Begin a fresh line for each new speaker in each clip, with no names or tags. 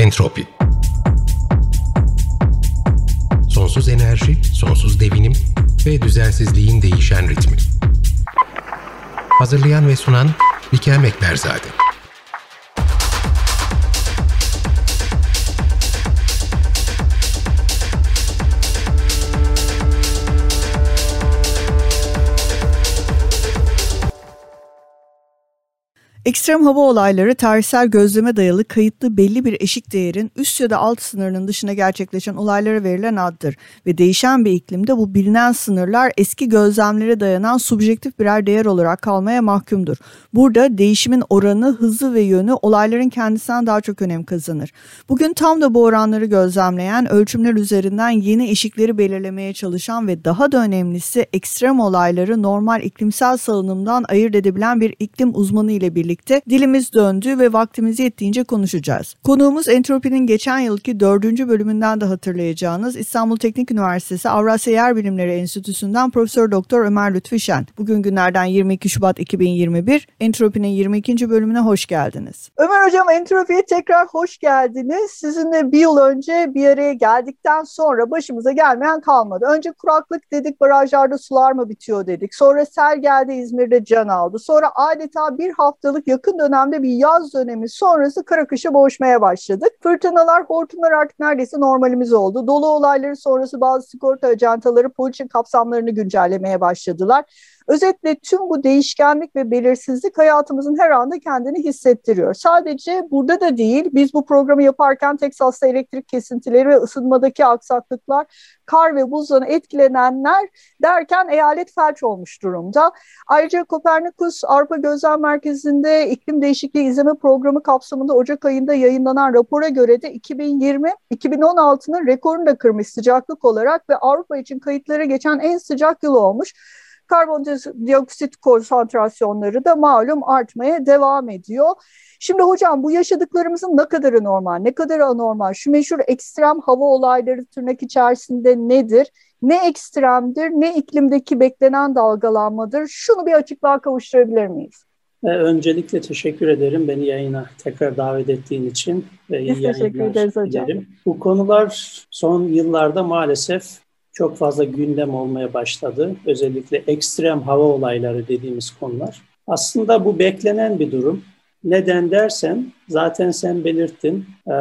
Entropi Sonsuz enerji, sonsuz devinim ve düzensizliğin değişen ritmi. Hazırlayan ve sunan Bikem Ekberzade.
Ekstrem hava olayları tarihsel gözleme dayalı kayıtlı belli bir eşik değerin üst ya da alt sınırının dışına gerçekleşen olaylara verilen addır ve değişen bir iklimde bu bilinen sınırlar eski gözlemlere dayanan subjektif birer değer olarak kalmaya mahkumdur. Burada değişimin oranı, hızı ve yönü olayların kendisinden daha çok önem kazanır. Bugün tam da bu oranları gözlemleyen, ölçümler üzerinden yeni eşikleri belirlemeye çalışan ve daha da önemlisi ekstrem olayları normal iklimsel salınımdan ayırt edebilen bir iklim uzmanı ile birlikte birlikte dilimiz döndü ve vaktimiz yettiğince konuşacağız. Konuğumuz Entropi'nin geçen yılki dördüncü bölümünden de hatırlayacağınız İstanbul Teknik Üniversitesi Avrasya Yer Bilimleri Enstitüsü'nden Profesör Doktor Ömer Lütfi Şen. Bugün günlerden 22 Şubat 2021. Entropi'nin 22. bölümüne hoş geldiniz.
Ömer Hocam Entropi'ye tekrar hoş geldiniz. Sizinle bir yıl önce bir araya geldikten sonra başımıza gelmeyen kalmadı. Önce kuraklık dedik, barajlarda sular mı bitiyor dedik. Sonra sel geldi İzmir'de can aldı. Sonra adeta bir haftalık haftalık yakın dönemde bir yaz dönemi sonrası kara kışa boğuşmaya başladık. Fırtınalar, hortumlar artık neredeyse normalimiz oldu. Dolu olayları sonrası bazı sigorta ajantaları poliçe kapsamlarını güncellemeye başladılar. Özetle tüm bu değişkenlik ve belirsizlik hayatımızın her anda kendini hissettiriyor. Sadece burada da değil, biz bu programı yaparken Teksas'ta elektrik kesintileri ve ısınmadaki aksaklıklar, kar ve buzdan etkilenenler derken eyalet felç olmuş durumda. Ayrıca Kopernikus Avrupa Gözlem Merkezi'nde iklim değişikliği izleme programı kapsamında Ocak ayında yayınlanan rapora göre de 2020 2016'nın rekorunu da kırmış sıcaklık olarak ve Avrupa için kayıtlara geçen en sıcak yıl olmuş. Karbondioksit konsantrasyonları da malum artmaya devam ediyor. Şimdi hocam bu yaşadıklarımızın ne kadarı normal, ne kadar anormal? Şu meşhur ekstrem hava olayları tırnak içerisinde nedir? Ne ekstremdir, ne iklimdeki beklenen dalgalanmadır? Şunu bir açıklığa kavuşturabilir miyiz?
Öncelikle teşekkür ederim beni yayına tekrar davet ettiğin için.
Biz teşekkür ederiz hocam. Dilerim.
Bu konular son yıllarda maalesef çok fazla gündem olmaya başladı. Özellikle ekstrem hava olayları dediğimiz konular. Aslında bu beklenen bir durum. Neden dersen zaten sen belirttin. Ee,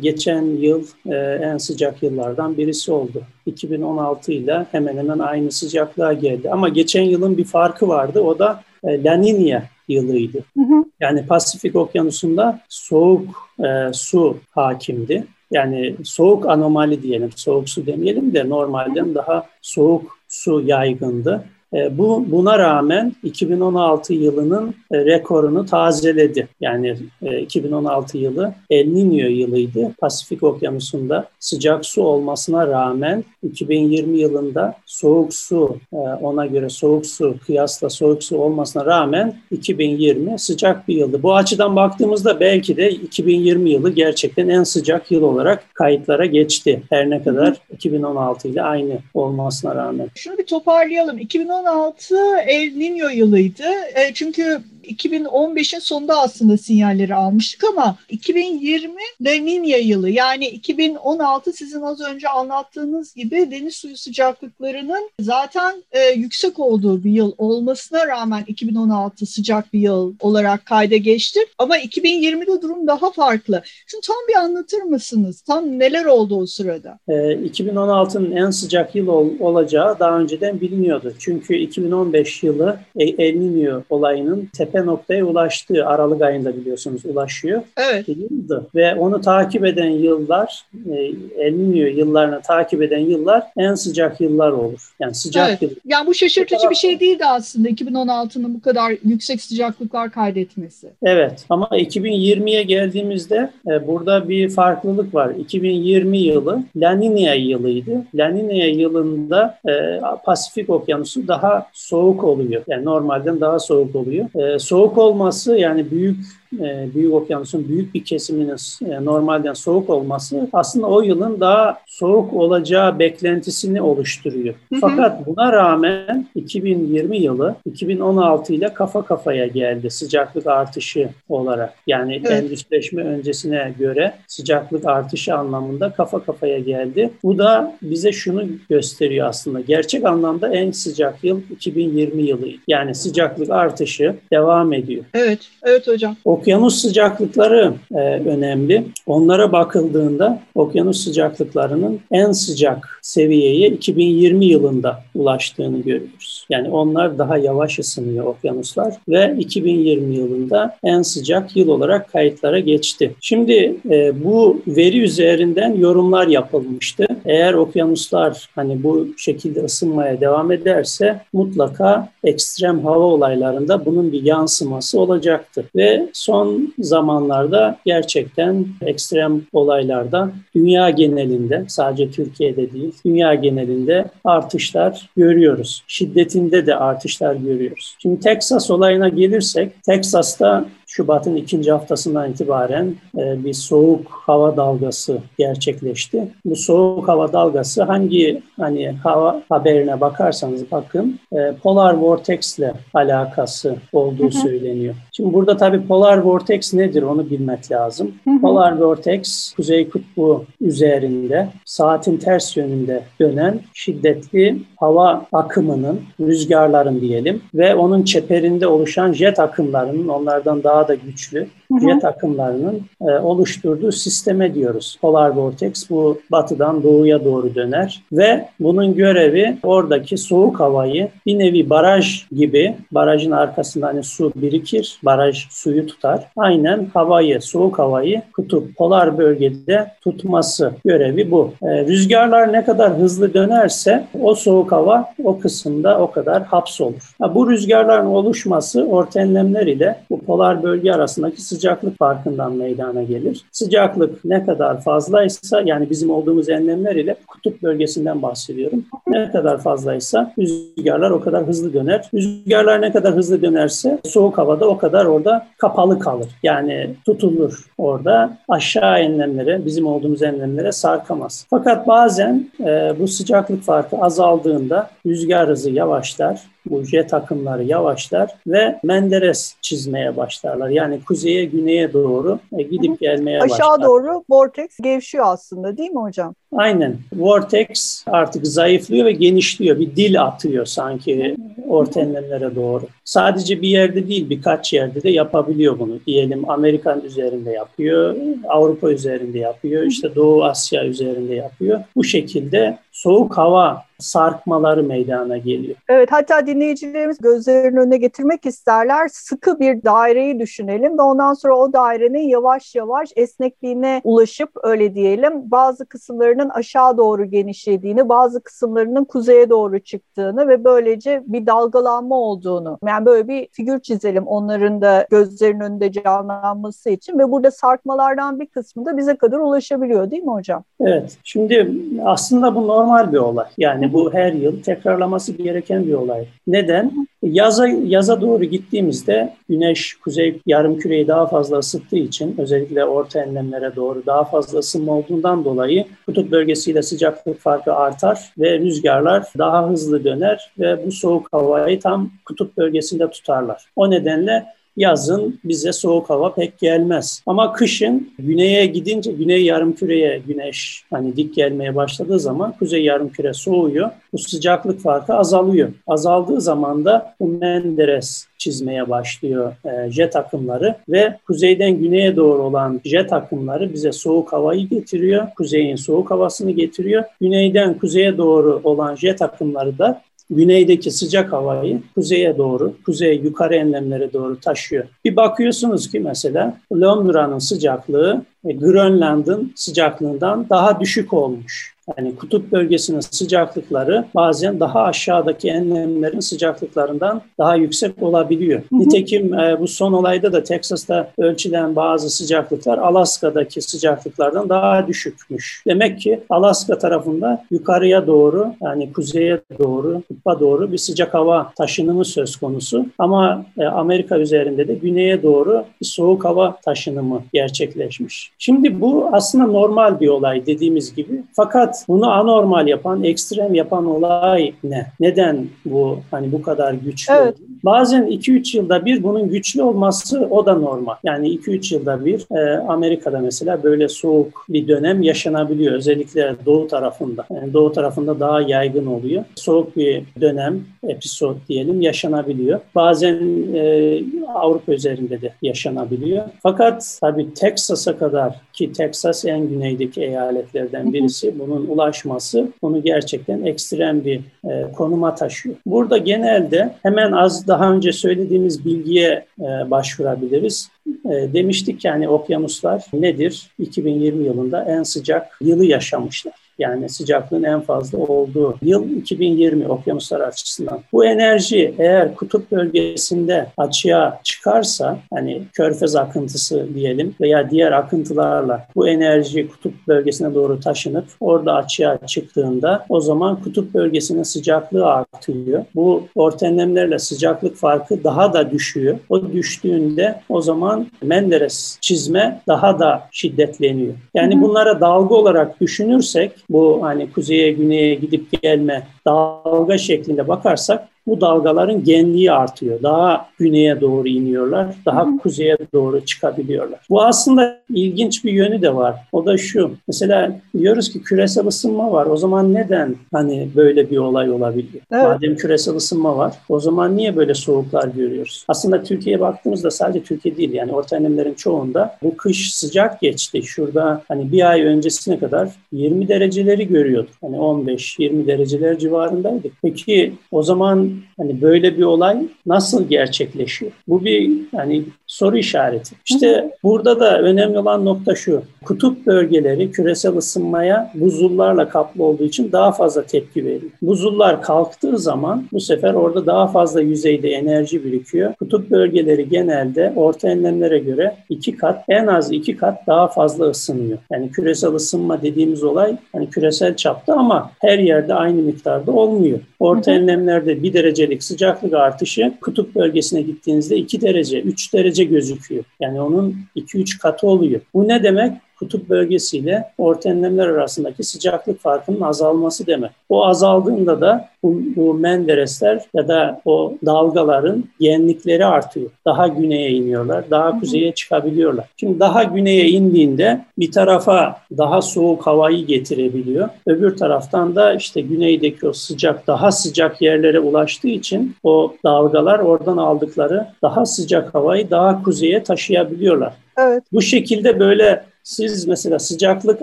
geçen yıl e, en sıcak yıllardan birisi oldu. 2016 ile hemen hemen aynı sıcaklığa geldi. Ama geçen yılın bir farkı vardı. O da e, La Nina yılıydı. Hı hı. Yani Pasifik Okyanusu'nda soğuk e, su hakimdi. Yani soğuk anomali diyelim, soğuk su demeyelim de normalden daha soğuk su yaygındı. E, bu buna rağmen 2016 yılının e, rekorunu tazeledi. Yani 2016 e, yılı El Niño yılıydı. Pasifik Okyanusu'nda sıcak su olmasına rağmen 2020 yılında soğuk su ona göre soğuk su kıyasla soğuk su olmasına rağmen 2020 sıcak bir yıldı. Bu açıdan baktığımızda belki de 2020 yılı gerçekten en sıcak yıl olarak kayıtlara geçti. Her ne kadar 2016 ile aynı olmasına rağmen.
Şunu bir toparlayalım. 2016 2016 El Niño yılıydı. E, çünkü 2015'in sonunda aslında sinyalleri almıştık ama 2020 La Nina yılı yani 2016 sizin az önce anlattığınız gibi deniz suyu sıcaklıklarının zaten e, yüksek olduğu bir yıl olmasına rağmen 2016 sıcak bir yıl olarak kayda geçti. Ama 2020'de durum daha farklı. Şimdi tam bir anlatır mısınız? Tam neler oldu o sırada?
E, 2016'nın en sıcak yıl ol, olacağı daha önceden biliniyordu. Çünkü 2015 yılı El Niño olayının tepe tepe noktaya ulaştığı Aralık ayında biliyorsunuz ulaşıyor.
Evet.
Yıldı. Ve onu takip eden yıllar, e, El Niño yıllarını takip eden yıllar en sıcak yıllar olur. Yani sıcak evet. yıl.
Yani bu şaşırtıcı bir şey değildi aslında 2016'nın bu kadar yüksek sıcaklıklar kaydetmesi.
Evet ama 2020'ye geldiğimizde e, burada bir farklılık var. 2020 yılı La Nina yılıydı. La Nina yılında e, Pasifik Okyanusu daha soğuk oluyor. Yani normalden daha soğuk oluyor. E, soğuk olması yani büyük e, Büyük Okyanus'un büyük bir kesiminin e, normalden soğuk olması aslında o yılın daha soğuk olacağı beklentisini oluşturuyor. Hı hı. Fakat buna rağmen 2020 yılı 2016 ile kafa kafaya geldi sıcaklık artışı olarak. Yani evet. endüstrileşme öncesine göre sıcaklık artışı anlamında kafa kafaya geldi. Bu da bize şunu gösteriyor aslında. Gerçek anlamda en sıcak yıl 2020 yılı. Yani sıcaklık artışı devam ediyor.
Evet, evet hocam.
Okyanus sıcaklıkları e, önemli. Onlara bakıldığında okyanus sıcaklıklarının en sıcak seviyeye 2020 yılında ulaştığını görüyoruz. Yani onlar daha yavaş ısınıyor okyanuslar ve 2020 yılında en sıcak yıl olarak kayıtlara geçti. Şimdi e, bu veri üzerinden yorumlar yapılmıştı. Eğer okyanuslar hani bu şekilde ısınmaya devam ederse mutlaka ekstrem hava olaylarında bunun bir yansıması olacaktı. Ve son zamanlarda gerçekten ekstrem olaylarda dünya genelinde sadece Türkiye'de değil dünya genelinde artışlar görüyoruz. Şiddetinde de artışlar görüyoruz. Şimdi Texas olayına gelirsek Texas'ta Şubat'ın ikinci haftasından itibaren e, bir soğuk hava dalgası gerçekleşti. Bu soğuk hava dalgası hangi hani hava haberine bakarsanız bakın e, polar vortex ile alakası olduğu hı hı. söyleniyor. Şimdi burada tabii polar vortex nedir onu bilmek lazım. Hı hı. Polar vortex kuzey kutbu üzerinde saatin ters yönünde dönen şiddetli hava akımının, rüzgarların diyelim ve onun çeperinde oluşan jet akımlarının onlardan daha da güçlü jet akımlarının e, oluşturduğu sisteme diyoruz. Polar vortex bu batıdan doğuya doğru döner ve bunun görevi oradaki soğuk havayı bir nevi baraj gibi barajın arkasında hani su birikir, baraj suyu tutar. Aynen havayı, soğuk havayı kutup polar bölgede tutması görevi bu. E, rüzgarlar ne kadar hızlı dönerse o soğuk hava o kısımda o kadar hapsolur. Ha, bu rüzgarların oluşması orta enlemler ile bu polar bölge arasındaki sıcaklık farkından meydana gelir. Sıcaklık ne kadar fazlaysa yani bizim olduğumuz enlemler ile kutup bölgesinden bahsediyorum. Ne kadar fazlaysa rüzgarlar o kadar hızlı döner. Rüzgarlar ne kadar hızlı dönerse soğuk havada o kadar orada kapalı kalır. Yani tutulur orada aşağı enlemlere bizim olduğumuz enlemlere sarkamaz. Fakat bazen e, bu sıcaklık farkı azaldığında rüzgar hızı yavaşlar bu jet akımları yavaşlar ve Menderes çizmeye başlarlar. Yani kuzeye güneye doğru e, gidip gelmeye
Aşağı
başlar.
Aşağı doğru vortex gevşiyor aslında değil mi hocam?
Aynen. Vortex artık zayıflıyor ve genişliyor. Bir dil atıyor sanki orta enlemlere doğru. Sadece bir yerde değil birkaç yerde de yapabiliyor bunu. Diyelim Amerikan üzerinde yapıyor, Avrupa üzerinde yapıyor, işte Doğu Asya üzerinde yapıyor. Bu şekilde soğuk hava sarkmaları meydana geliyor.
Evet hatta dinleyicilerimiz gözlerinin önüne getirmek isterler. Sıkı bir daireyi düşünelim ve ondan sonra o dairenin yavaş yavaş esnekliğine ulaşıp öyle diyelim bazı kısımlarının aşağı doğru genişlediğini, bazı kısımlarının kuzeye doğru çıktığını ve böylece bir dalgalanma olduğunu. Yani böyle bir figür çizelim onların da gözlerinin önünde canlanması için ve burada sarkmalardan bir kısmı da bize kadar ulaşabiliyor değil mi hocam?
Evet. Şimdi aslında bu normal bir olay. Yani bu her yıl tekrarlaması gereken bir olay. Neden? Yaza, yaza doğru gittiğimizde güneş kuzey yarım küreyi daha fazla ısıttığı için özellikle orta enlemlere doğru daha fazla ısınma olduğundan dolayı kutup bölgesiyle sıcaklık farkı artar ve rüzgarlar daha hızlı döner ve bu soğuk havayı tam kutup bölgesinde tutarlar. O nedenle yazın bize soğuk hava pek gelmez. Ama kışın güneye gidince güney yarımküreye güneş hani dik gelmeye başladığı zaman kuzey yarımküre soğuyor. Bu sıcaklık farkı azalıyor. Azaldığı zaman da bu Menderes çizmeye başlıyor e, jet akımları ve kuzeyden güneye doğru olan jet akımları bize soğuk havayı getiriyor. Kuzeyin soğuk havasını getiriyor. Güneyden kuzeye doğru olan jet akımları da güneydeki sıcak havayı kuzeye doğru, kuzey yukarı enlemlere doğru taşıyor. Bir bakıyorsunuz ki mesela Londra'nın sıcaklığı e, Grönland'ın sıcaklığından daha düşük olmuş. Yani kutup bölgesinin sıcaklıkları bazen daha aşağıdaki enlemlerin sıcaklıklarından daha yüksek olabiliyor. Hı hı. Nitekim e, bu son olayda da Teksas'ta ölçülen bazı sıcaklıklar Alaska'daki sıcaklıklardan daha düşükmüş. Demek ki Alaska tarafında yukarıya doğru yani kuzeye doğru, kutba doğru bir sıcak hava taşınımı söz konusu. Ama e, Amerika üzerinde de güneye doğru bir soğuk hava taşınımı gerçekleşmiş. Şimdi bu aslında normal bir olay dediğimiz gibi. Fakat bunu anormal yapan, ekstrem yapan olay ne? Neden bu hani bu kadar güçlü? Evet. Bazen 2-3 yılda bir bunun güçlü olması o da normal. Yani 2-3 yılda bir e, Amerika'da mesela böyle soğuk bir dönem yaşanabiliyor. Özellikle doğu tarafında. Yani doğu tarafında daha yaygın oluyor. Soğuk bir dönem, episod diyelim yaşanabiliyor. Bazen e, Avrupa üzerinde de yaşanabiliyor. Fakat tabii Texas'a kadar ki Texas en güneydeki eyaletlerden birisi bunun ulaşması onu gerçekten ekstrem bir e, konuma taşıyor. Burada genelde hemen az daha önce söylediğimiz bilgiye e, başvurabiliriz. E, demiştik yani okyanuslar nedir? 2020 yılında en sıcak yılı yaşamışlar. Yani sıcaklığın en fazla olduğu yıl 2020 okyanuslar açısından. Bu enerji eğer kutup bölgesinde açığa çıkarsa hani körfez akıntısı diyelim veya diğer akıntılarla bu enerji kutup bölgesine doğru taşınıp orada açığa çıktığında o zaman kutup bölgesinin sıcaklığı artıyor. Bu ortenlemlerle sıcaklık farkı daha da düşüyor. O düştüğünde o zaman Menderes çizme daha da şiddetleniyor. Yani bunlara dalga olarak düşünürsek bu hani kuzeye güneye gidip gelme dalga şeklinde bakarsak bu dalgaların genliği artıyor. Daha güneye doğru iniyorlar, daha Hı. kuzeye doğru çıkabiliyorlar. Bu aslında ilginç bir yönü de var. O da şu. Mesela diyoruz ki küresel ısınma var. O zaman neden hani böyle bir olay olabiliyor? Evet. Madem küresel ısınma var, o zaman niye böyle soğuklar görüyoruz? Aslında Türkiye'ye baktığımızda sadece Türkiye değil yani orta enlemlerin çoğunda bu kış sıcak geçti. Şurada hani bir ay öncesine kadar 20 dereceleri görüyorduk. Hani 15-20 dereceler civarındaydı. Peki o zaman hani böyle bir olay nasıl gerçekleşiyor? Bu bir hani soru işareti. İşte burada da önemli olan nokta şu. Kutup bölgeleri küresel ısınmaya buzullarla kaplı olduğu için daha fazla tepki veriyor. Buzullar kalktığı zaman bu sefer orada daha fazla yüzeyde enerji birikiyor. Kutup bölgeleri genelde orta enlemlere göre iki kat, en az iki kat daha fazla ısınıyor. Yani küresel ısınma dediğimiz olay hani küresel çapta ama her yerde aynı miktarda olmuyor. Orta enlemlerde bir derecelik sıcaklık artışı kutup bölgesine gittiğinizde iki derece, üç derece gözüküyor. Yani onun iki üç katı oluyor. Bu ne demek? Kutup bölgesiyle orta enlemler arasındaki sıcaklık farkının azalması demek. O azaldığında da bu, bu Menderesler ya da o dalgaların genlikleri artıyor. Daha güneye iniyorlar, daha kuzeye çıkabiliyorlar. Şimdi daha güneye indiğinde bir tarafa daha soğuk havayı getirebiliyor. Öbür taraftan da işte güneydeki o sıcak, daha sıcak yerlere ulaştığı için o dalgalar oradan aldıkları daha sıcak havayı daha kuzeye taşıyabiliyorlar. Evet. Bu şekilde böyle siz mesela sıcaklık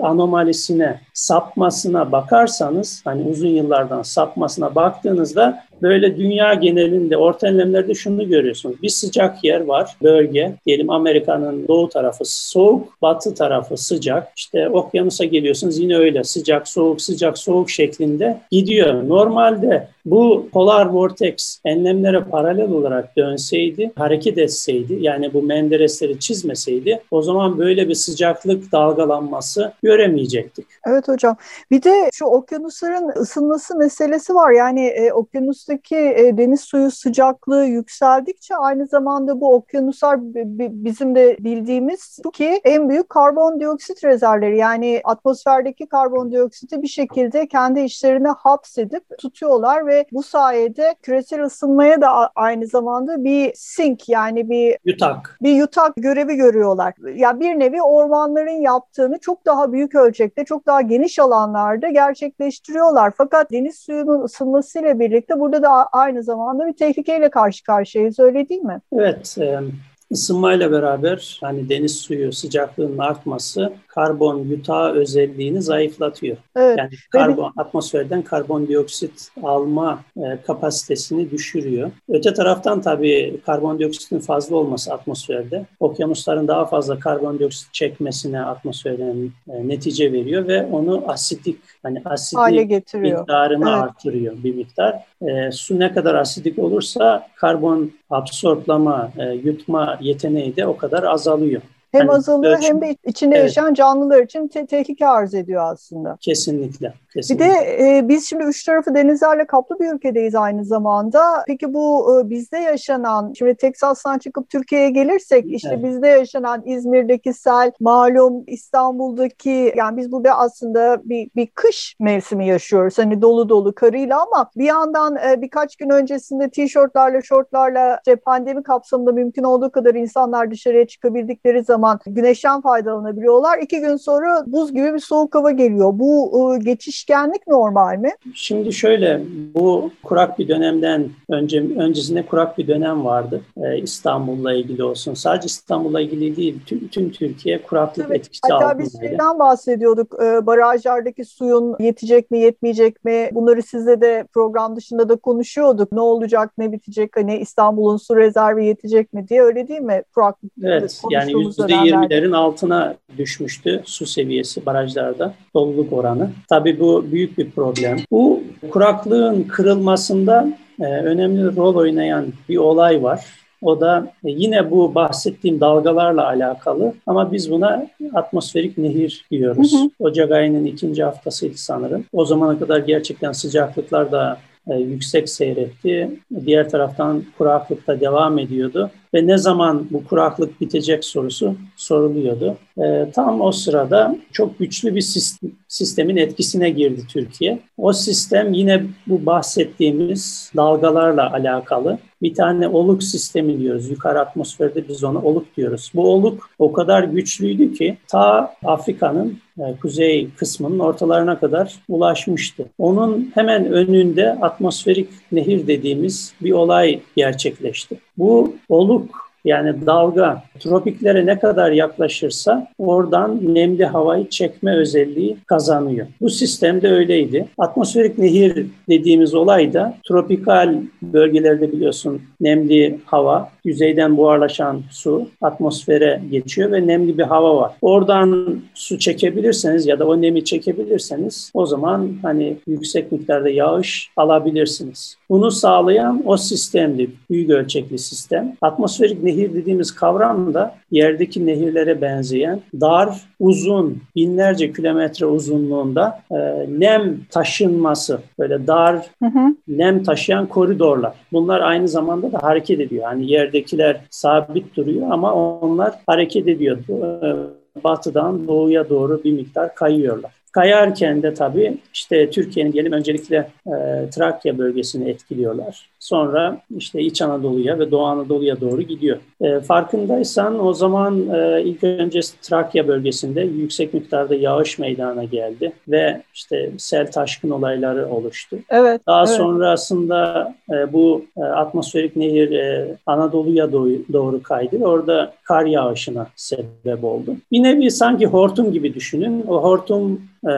anomalisine, sapmasına bakarsanız, hani uzun yıllardan sapmasına baktığınızda böyle dünya genelinde orta enlemlerde şunu görüyorsunuz. Bir sıcak yer var, bölge. Diyelim Amerika'nın doğu tarafı soğuk, batı tarafı sıcak. İşte okyanusa geliyorsunuz yine öyle sıcak, soğuk, sıcak, soğuk şeklinde gidiyor. Normalde bu polar vortex enlemlere paralel olarak dönseydi, hareket etseydi, yani bu menderesleri çizmeseydi o zaman böyle bir sıcaklık dalgalanması göremeyecektik.
Evet hocam. Bir de şu okyanusların ısınması meselesi var. Yani e, okyanustaki e, deniz suyu sıcaklığı yükseldikçe aynı zamanda bu okyanuslar bizim de bildiğimiz ki en büyük karbondioksit rezervleri. Yani atmosferdeki karbondioksiti bir şekilde kendi içlerine hapsedip tutuyorlar ve bu sayede küresel ısınmaya da aynı zamanda bir sink yani bir
yutak
bir yutak görevi görüyorlar. Ya yani bir nevi ormanların yaptığını çok daha büyük ölçekte, çok daha geniş alanlarda gerçekleştiriyorlar. Fakat deniz suyunun ısınmasıyla birlikte burada da aynı zamanda bir tehlikeyle karşı karşıyayız öyle değil mi?
Evet, ısınmayla beraber hani deniz suyu sıcaklığının artması karbon yutağı özelliğini zayıflatıyor.
Evet.
Yani karbon atmosferden karbondioksit alma e, kapasitesini düşürüyor. Öte taraftan tabii karbondioksitin fazla olması atmosferde okyanusların daha fazla karbondioksit çekmesine atmosferden e, netice veriyor ve onu asitik hani asidi
hale getiriyor.
miktarını evet. artırıyor bir miktar. E, su ne kadar asidik olursa karbon absorplama, e, yutma yeteneği de o kadar azalıyor.
Hem yani ölçüm, hem de içinde evet. yaşayan canlılar için te- tehlike arz ediyor aslında.
Kesinlikle. Kesinlikle.
Bir de e, biz şimdi üç tarafı denizlerle kaplı bir ülkedeyiz aynı zamanda. Peki bu e, bizde yaşanan, şimdi Teksas'tan çıkıp Türkiye'ye gelirsek işte evet. bizde yaşanan İzmir'deki sel, malum İstanbul'daki yani biz burada aslında bir, bir kış mevsimi yaşıyoruz. Hani dolu dolu karıyla ama bir yandan e, birkaç gün öncesinde tişörtlerle, şortlarla işte pandemi kapsamında mümkün olduğu kadar insanlar dışarıya çıkabildikleri zaman güneşten faydalanabiliyorlar. İki gün sonra buz gibi bir soğuk hava geliyor. Bu e, geçişkenlik normal mi?
Şimdi şöyle bu kurak bir dönemden önce öncesinde kurak bir dönem vardı. Ee, İstanbul'la ilgili olsun. Sadece İstanbul'la ilgili değil. Tüm, tüm Türkiye kuraklık evet. etkisi
Hatta
altındaydı.
Hatta biz şeyden bahsediyorduk. E, barajlardaki suyun yetecek mi yetmeyecek mi? Bunları sizle de program dışında da konuşuyorduk. Ne olacak ne bitecek? Hani İstanbul'un su rezervi yetecek mi diye öyle değil mi? Kuraklık
evet yani %20'lerin altına düşmüştü su seviyesi barajlarda doluluk oranı. Tabii bu büyük bir problem. Bu kuraklığın kırılmasında e, önemli rol oynayan bir olay var. O da e, yine bu bahsettiğim dalgalarla alakalı ama biz buna atmosferik nehir diyoruz. Hı hı. Ocak ayının ikinci haftasıydı sanırım. O zamana kadar gerçekten sıcaklıklar da e, yüksek seyretti. Diğer taraftan kuraklık da devam ediyordu ve ne zaman bu kuraklık bitecek sorusu soruluyordu. E, tam o sırada çok güçlü bir sistem, sistemin etkisine girdi Türkiye. O sistem yine bu bahsettiğimiz dalgalarla alakalı. Bir tane oluk sistemi diyoruz. Yukarı atmosferde biz ona oluk diyoruz. Bu oluk o kadar güçlüydü ki ta Afrika'nın e, kuzey kısmının ortalarına kadar ulaşmıştı. Onun hemen önünde atmosferik nehir dediğimiz bir olay gerçekleşti. Bu oluk yani dalga tropiklere ne kadar yaklaşırsa oradan nemli havayı çekme özelliği kazanıyor. Bu sistemde öyleydi. Atmosferik nehir dediğimiz olay da tropikal bölgelerde biliyorsun nemli hava, yüzeyden buharlaşan su atmosfere geçiyor ve nemli bir hava var. Oradan su çekebilirseniz ya da o nemi çekebilirseniz o zaman hani yüksek miktarda yağış alabilirsiniz. Bunu sağlayan o sistemdi, büyük ölçekli sistem. Atmosferik nehir dediğimiz kavram da yerdeki nehirlere benzeyen dar, uzun, binlerce kilometre uzunluğunda e, nem taşınması, böyle dar hı hı. nem taşıyan koridorlar. Bunlar aynı zamanda da hareket ediyor. Yani yerdekiler sabit duruyor ama onlar hareket ediyor. E, batıdan doğuya doğru bir miktar kayıyorlar. Kayarken de tabii işte Türkiye'nin diyelim öncelikle e, Trakya bölgesini etkiliyorlar. Sonra işte İç Anadolu'ya ve Doğu Anadolu'ya doğru gidiyor. E, farkındaysan o zaman e, ilk önce Trakya bölgesinde yüksek miktarda yağış meydana geldi ve işte sel taşkın olayları oluştu.
Evet.
Daha
evet.
sonrasında e, bu e, atmosferik nehir e, Anadolu'ya doğru, doğru kaydı. Orada kar yağışına sebep oldu. Bir nevi sanki hortum gibi düşünün. O hortum e,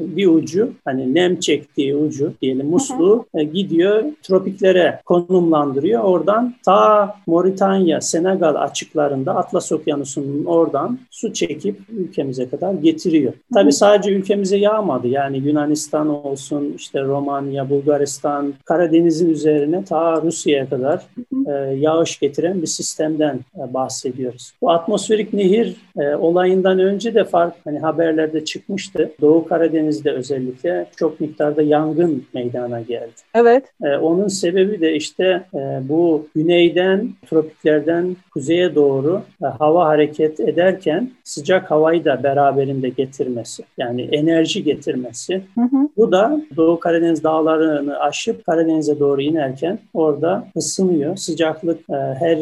bir ucu hani nem çektiği ucu diyelim musluğu e, gidiyor tropiklere konumlandırıyor. Oradan ta Moritanya, Senegal açıklarında Atlas Okyanusu'nun oradan su çekip ülkemize kadar getiriyor. Tabi sadece ülkemize yağmadı. Yani Yunanistan olsun, işte Romanya, Bulgaristan, Karadeniz'in üzerine ta Rusya'ya kadar e, yağış getiren bir sistemden e, bahsediyoruz. Bu atmosferik nehir e, olayından önce de fark hani haberlerde çıkmıştı. Doğu Karadeniz'de özellikle çok miktarda yangın meydana geldi.
Evet.
Ee, onun sebebi de işte e, bu güneyden, tropiklerden kuzeye doğru e, hava hareket ederken sıcak havayı da beraberinde getirmesi. Yani enerji getirmesi. Hı hı. Bu da Doğu Karadeniz dağlarını aşıp Karadeniz'e doğru inerken orada ısınıyor. Sıcaklık e, her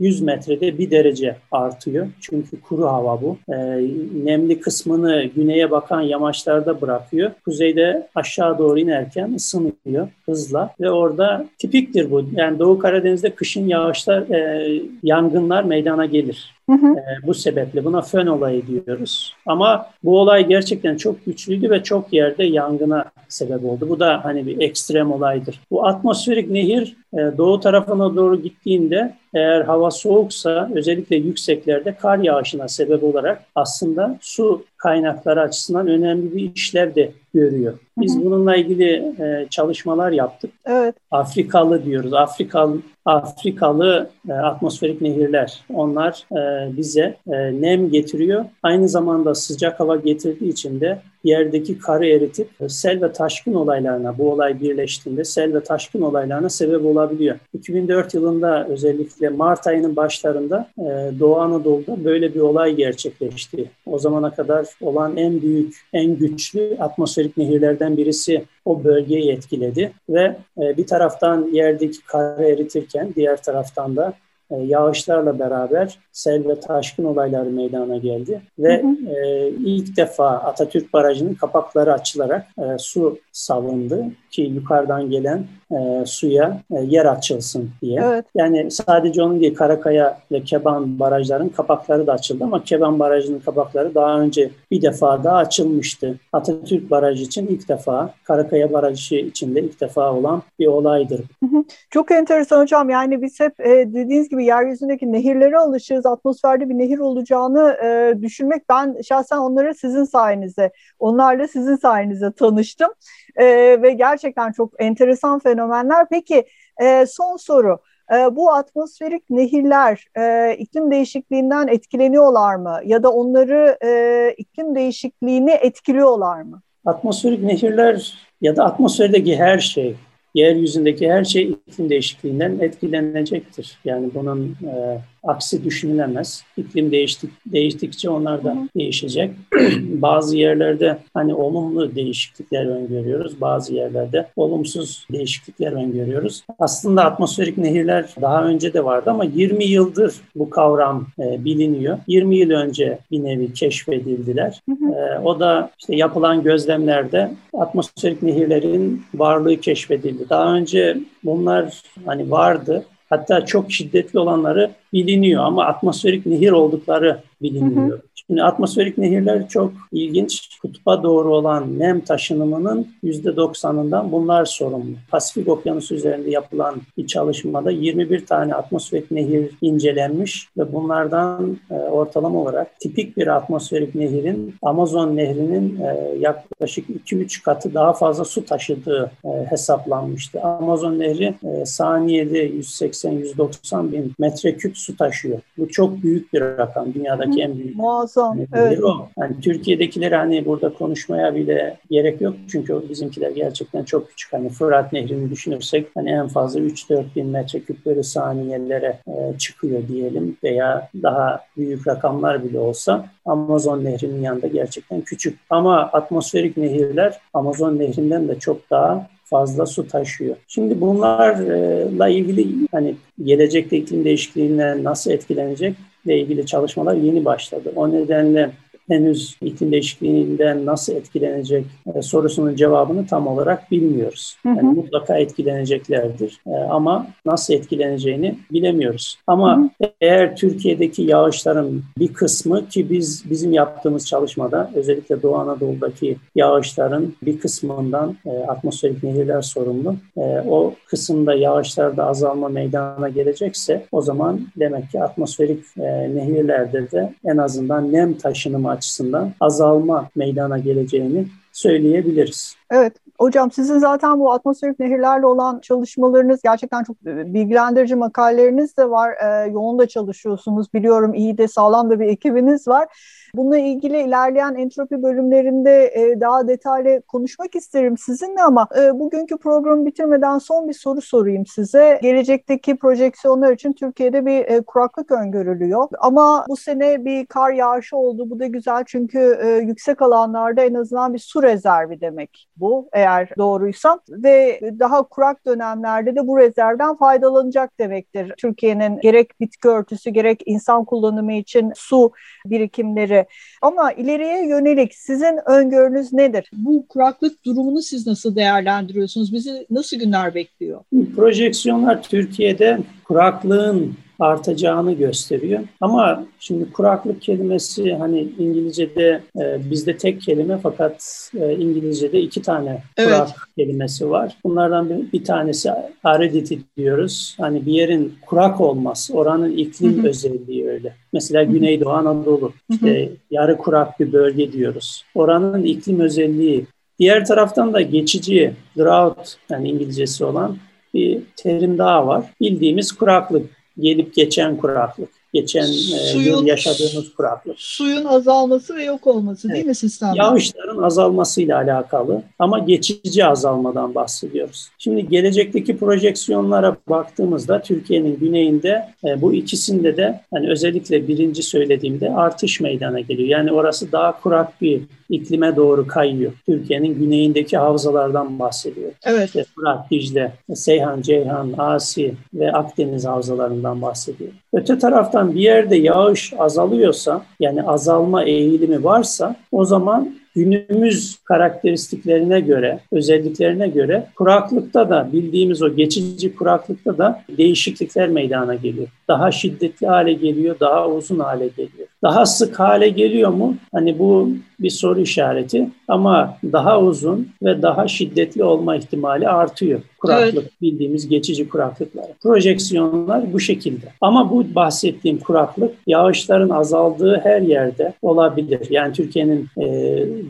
100 metrede bir derece artıyor. Çünkü kuru hava bu. E, nemli kısmını güneye bakan yamaçlarda bırakıyor. Kuzeyde aşağı doğru inerken ısınıyor hızla ve orada tipiktir bu. Yani Doğu Karadeniz'de kışın yağışlar, e, yangınlar meydana gelir. Hı hı. E, bu sebeple buna fön olayı diyoruz. Ama bu olay gerçekten çok güçlüydü ve çok yerde yangına sebep oldu. Bu da hani bir ekstrem olaydır. Bu atmosferik nehir e, doğu tarafına doğru gittiğinde eğer hava soğuksa özellikle yükseklerde kar yağışına sebep olarak aslında su kaynakları açısından önemli bir işlev de görüyor. Biz bununla ilgili e, çalışmalar yaptık. Evet. Afrikalı diyoruz. Afrikalı Afrikalı e, atmosferik nehirler. Onlar e, bize e, nem getiriyor. Aynı zamanda sıcak hava getirdiği için de yerdeki karı eritip sel ve taşkın olaylarına, bu olay birleştiğinde sel ve taşkın olaylarına sebep olabiliyor. 2004 yılında özellikle Mart ayının başlarında e, Doğu Anadolu'da böyle bir olay gerçekleşti. O zamana kadar olan en büyük, en güçlü atmosferik nehirlerden birisi o bölgeyi etkiledi ve e, bir taraftan yerdeki karı eritirken diğer taraftan da e, yağışlarla beraber sel ve taşkın olayları meydana geldi ve hı hı. E, ilk defa Atatürk Barajı'nın kapakları açılarak e, su salındı ki yukarıdan gelen e, suya e, yer açılsın diye. Evet. Yani sadece onun değil Karakaya ve Keban barajların kapakları da açıldı ama Keban Barajı'nın kapakları daha önce bir defa daha açılmıştı. Atatürk Barajı için ilk defa, Karakaya Barajı için de ilk defa olan bir olaydır.
Çok enteresan hocam. Yani biz hep e, dediğiniz gibi yeryüzündeki nehirlere alışırız. Atmosferde bir nehir olacağını e, düşünmek ben şahsen onları sizin sayenizde, onlarla sizin sayenizde tanıştım. E, ve gerçekten çok enteresan fenomenler. Peki e, son soru. E, bu atmosferik nehirler e, iklim değişikliğinden etkileniyorlar mı? Ya da onları e, iklim değişikliğini etkiliyorlar mı?
Atmosferik nehirler ya da atmosferdeki her şey yeryüzündeki her şey iklim değişikliğinden etkilenecektir. Yani bunun e, aksi düşünülemez. İklim değiştik, değiştikçe onlar da değişecek. bazı yerlerde hani olumlu değişiklikler öngörüyoruz. Bazı yerlerde olumsuz değişiklikler öngörüyoruz. Aslında atmosferik nehirler daha önce de vardı ama 20 yıldır bu kavram e, biliniyor. 20 yıl önce bir nevi keşfedildiler. E, o da işte yapılan gözlemlerde atmosferik nehirlerin varlığı keşfedildi. Daha önce bunlar hani vardı. Hatta çok şiddetli olanları biliniyor ama atmosferik nehir oldukları bilinmiyor. Hı hı. Şimdi atmosferik nehirler çok ilginç. Kutba doğru olan nem taşınımının %90'ından bunlar sorumlu. Pasifik Okyanusu üzerinde yapılan bir çalışmada 21 tane atmosferik nehir incelenmiş ve bunlardan e, ortalama olarak tipik bir atmosferik nehirin Amazon nehrinin e, yaklaşık 2-3 katı daha fazla su taşıdığı e, hesaplanmıştı. Amazon nehri e, saniyede 180-190 bin metreküp su taşıyor. Bu çok büyük bir rakam. Dünyadaki Hı, en büyük.
Muazzam. Evet.
O. Yani Türkiye'dekileri hani burada konuşmaya bile gerek yok. Çünkü bizimkiler gerçekten çok küçük. Hani Fırat Nehri'ni düşünürsek hani en fazla 3-4 bin metreküp bölü saniyelere e, çıkıyor diyelim veya daha büyük rakamlar bile olsa Amazon Nehri'nin yanında gerçekten küçük. Ama atmosferik nehirler Amazon Nehri'nden de çok daha fazla su taşıyor. Şimdi bunlarla ilgili hani gelecekte iklim değişikliğinden nasıl etkilenecek ile ilgili çalışmalar yeni başladı. O nedenle henüz iklim değişikliğinden nasıl etkilenecek e, sorusunun cevabını tam olarak bilmiyoruz. Yani mutlaka etkileneceklerdir e, ama nasıl etkileneceğini bilemiyoruz. Ama hı hı. eğer Türkiye'deki yağışların bir kısmı ki biz bizim yaptığımız çalışmada özellikle Doğu Anadolu'daki yağışların bir kısmından e, atmosferik nehirler sorumlu. E, o kısımda yağışlarda azalma meydana gelecekse o zaman demek ki atmosferik e, nehirlerde de en azından nem taşınımı açısından azalma meydana geleceğini söyleyebiliriz.
Evet, hocam sizin zaten bu atmosferik nehirlerle olan çalışmalarınız gerçekten çok e, bilgilendirici makaleleriniz de var. Ee, yoğun da çalışıyorsunuz. Biliyorum iyi de sağlam da bir ekibiniz var. Bununla ilgili ilerleyen entropi bölümlerinde e, daha detaylı konuşmak isterim sizinle ama e, bugünkü programı bitirmeden son bir soru sorayım size. Gelecekteki projeksiyonlar için Türkiye'de bir e, kuraklık öngörülüyor. Ama bu sene bir kar yağışı oldu. Bu da güzel çünkü e, yüksek alanlarda en azından bir su rezervi demek bu eğer doğruysa ve daha kurak dönemlerde de bu rezervden faydalanacak demektir. Türkiye'nin gerek bitki örtüsü gerek insan kullanımı için su birikimleri ama ileriye yönelik sizin öngörünüz nedir? Bu kuraklık durumunu siz nasıl değerlendiriyorsunuz? Bizi nasıl günler bekliyor?
Projeksiyonlar Türkiye'de kuraklığın artacağını gösteriyor. Ama şimdi kuraklık kelimesi hani İngilizce'de e, bizde tek kelime fakat e, İngilizce'de iki tane kurak evet. kelimesi var. Bunlardan bir, bir tanesi aridity diyoruz. Hani bir yerin kurak olması, oranın iklim hı hı. özelliği öyle. Mesela Güneydoğu Anadolu, işte yarı kurak bir bölge diyoruz. Oranın iklim özelliği. Diğer taraftan da geçici drought yani İngilizcesi olan bir terim daha var. Bildiğimiz kuraklık, gelip geçen kuraklık geçen suyun, yıl yaşadığımız kuraklık.
Suyun azalması ve yok olması evet. değil mi sistemde?
Yağışların azalmasıyla alakalı ama geçici azalmadan bahsediyoruz. Şimdi gelecekteki projeksiyonlara baktığımızda Türkiye'nin güneyinde e, bu ikisinde de hani özellikle birinci söylediğimde artış meydana geliyor. Yani orası daha kurak bir iklime doğru kayıyor. Türkiye'nin güneyindeki havzalardan bahsediyor.
Evet.
İşte Fırat, Dicle, Seyhan, Ceyhan, Asi ve Akdeniz havzalarından bahsediyor. Öte taraftan bir yerde yağış azalıyorsa yani azalma eğilimi varsa o zaman günümüz karakteristiklerine göre, özelliklerine göre kuraklıkta da bildiğimiz o geçici kuraklıkta da değişiklikler meydana geliyor. Daha şiddetli hale geliyor, daha uzun hale geliyor. Daha sık hale geliyor mu? Hani bu bir soru işareti ama daha uzun ve daha şiddetli olma ihtimali artıyor. Kuraklık evet. bildiğimiz geçici kuraklıklar. Projeksiyonlar bu şekilde. Ama bu bahsettiğim kuraklık yağışların azaldığı her yerde olabilir. Yani Türkiye'nin e,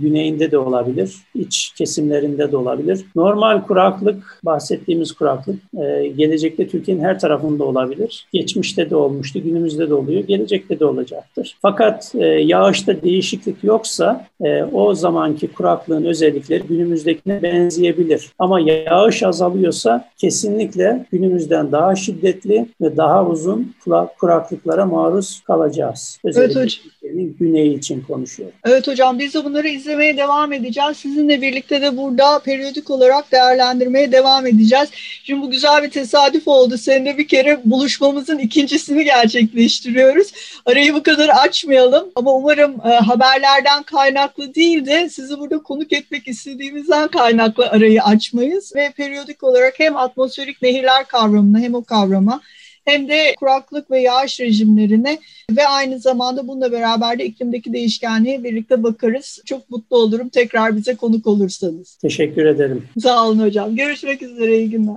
güneyinde de olabilir, iç kesimlerinde de olabilir. Normal kuraklık, bahsettiğimiz kuraklık e, gelecekte Türkiye'nin her tarafında olabilir. Geçmişte de olmuştu, günümüzde de oluyor, gelecekte de olacaktır. Fakat e, yağışta değişiklik yoksa e, o zamanki kuraklığın özellikleri günümüzdekine benzeyebilir. Ama yağış azalıyorsa kesinlikle günümüzden daha şiddetli ve daha uzun kuraklıklara maruz kalacağız. Özellikle evet, Türkiye'nin güneyi için konuşuyorum.
Evet hocam biz de bunları izlemeye devam edeceğiz. Sizinle birlikte de burada periyodik olarak değerlendirmeye devam edeceğiz. Şimdi bu güzel bir tesadüf oldu. Seninle bir kere buluşmamızın ikincisini gerçekleştiriyoruz. Arayı bu kadar açmayalım ama umarım e, haberlerden kaynaklı değil de sizi burada konuk etmek istediğimizden kaynaklı arayı açmayız ve periyodik olarak hem atmosferik nehirler kavramına hem o kavrama hem de kuraklık ve yağış rejimlerine ve aynı zamanda bununla beraber de iklimdeki değişkenliğe birlikte bakarız. Çok mutlu olurum tekrar bize konuk olursanız.
Teşekkür ederim.
Sağ olun hocam. Görüşmek üzere. İyi günler.